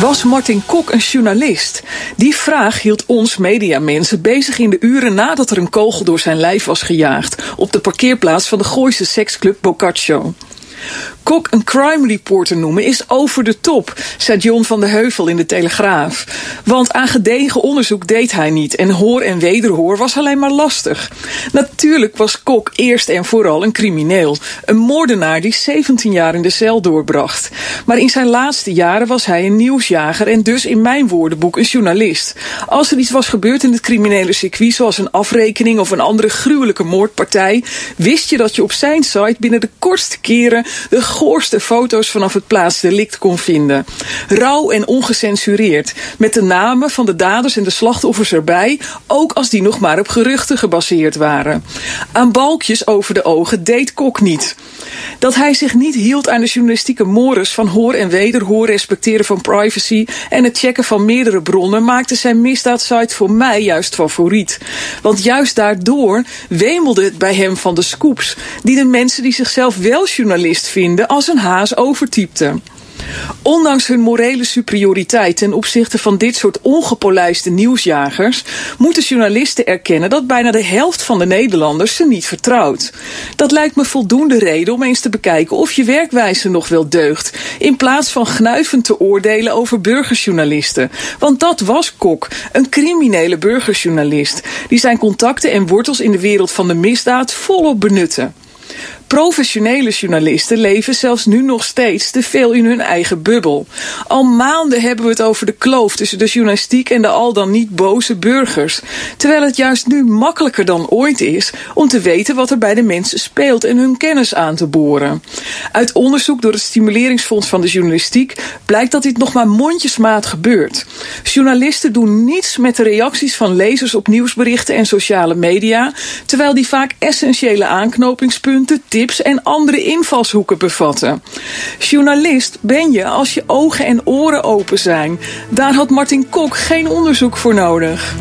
Was Martin Kok een journalist? Die vraag hield ons mediamensen bezig in de uren nadat er een kogel door zijn lijf was gejaagd op de parkeerplaats van de Gooise seksclub Boccaccio. Kok een crime reporter noemen is over de top, zei John van de Heuvel in de Telegraaf. Want aan gedegen onderzoek deed hij niet en hoor en wederhoor was alleen maar lastig. Natuurlijk was Kok eerst en vooral een crimineel, een moordenaar die 17 jaar in de cel doorbracht. Maar in zijn laatste jaren was hij een nieuwsjager en dus in mijn woordenboek een journalist. Als er iets was gebeurd in het criminele circuit, zoals een afrekening of een andere gruwelijke moordpartij, wist je dat je op zijn site binnen de kortste keren de goorste foto's vanaf het plaatsdelict kon vinden. Rauw en ongecensureerd, met de namen van de daders en de slachtoffers erbij, ook als die nog maar op geruchten gebaseerd waren. Aan balkjes over de ogen deed Kok niet. Dat hij zich niet hield aan de journalistieke mores van hoor en wederhoor, respecteren van privacy en het checken van meerdere bronnen maakte zijn misdaadsite voor mij juist favoriet. Want juist daardoor wemelde het bij hem van de scoops, die de mensen die zichzelf wel journalist vinden als een haas overtypten. Ondanks hun morele superioriteit ten opzichte van dit soort ongepolijste nieuwsjagers, moeten journalisten erkennen dat bijna de helft van de Nederlanders ze niet vertrouwt. Dat lijkt me voldoende reden om eens te bekijken of je werkwijze nog wel deugt, in plaats van gnuivend te oordelen over burgerjournalisten. Want dat was Kok, een criminele burgerjournalist, die zijn contacten en wortels in de wereld van de misdaad volop benutte. Professionele journalisten leven zelfs nu nog steeds te veel in hun eigen bubbel. Al maanden hebben we het over de kloof tussen de journalistiek en de al dan niet boze burgers. Terwijl het juist nu makkelijker dan ooit is om te weten wat er bij de mensen speelt en hun kennis aan te boren. Uit onderzoek door het Stimuleringsfonds van de Journalistiek blijkt dat dit nog maar mondjesmaat gebeurt. Journalisten doen niets met de reacties van lezers op nieuwsberichten en sociale media, terwijl die vaak essentiële aanknopingspunten, en andere invalshoeken bevatten. Journalist ben je als je ogen en oren open zijn. Daar had Martin Kok geen onderzoek voor nodig.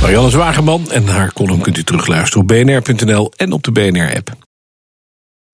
Marianne Zwageman en haar column kunt u terugluisteren op bnr.nl en op de BNR-app.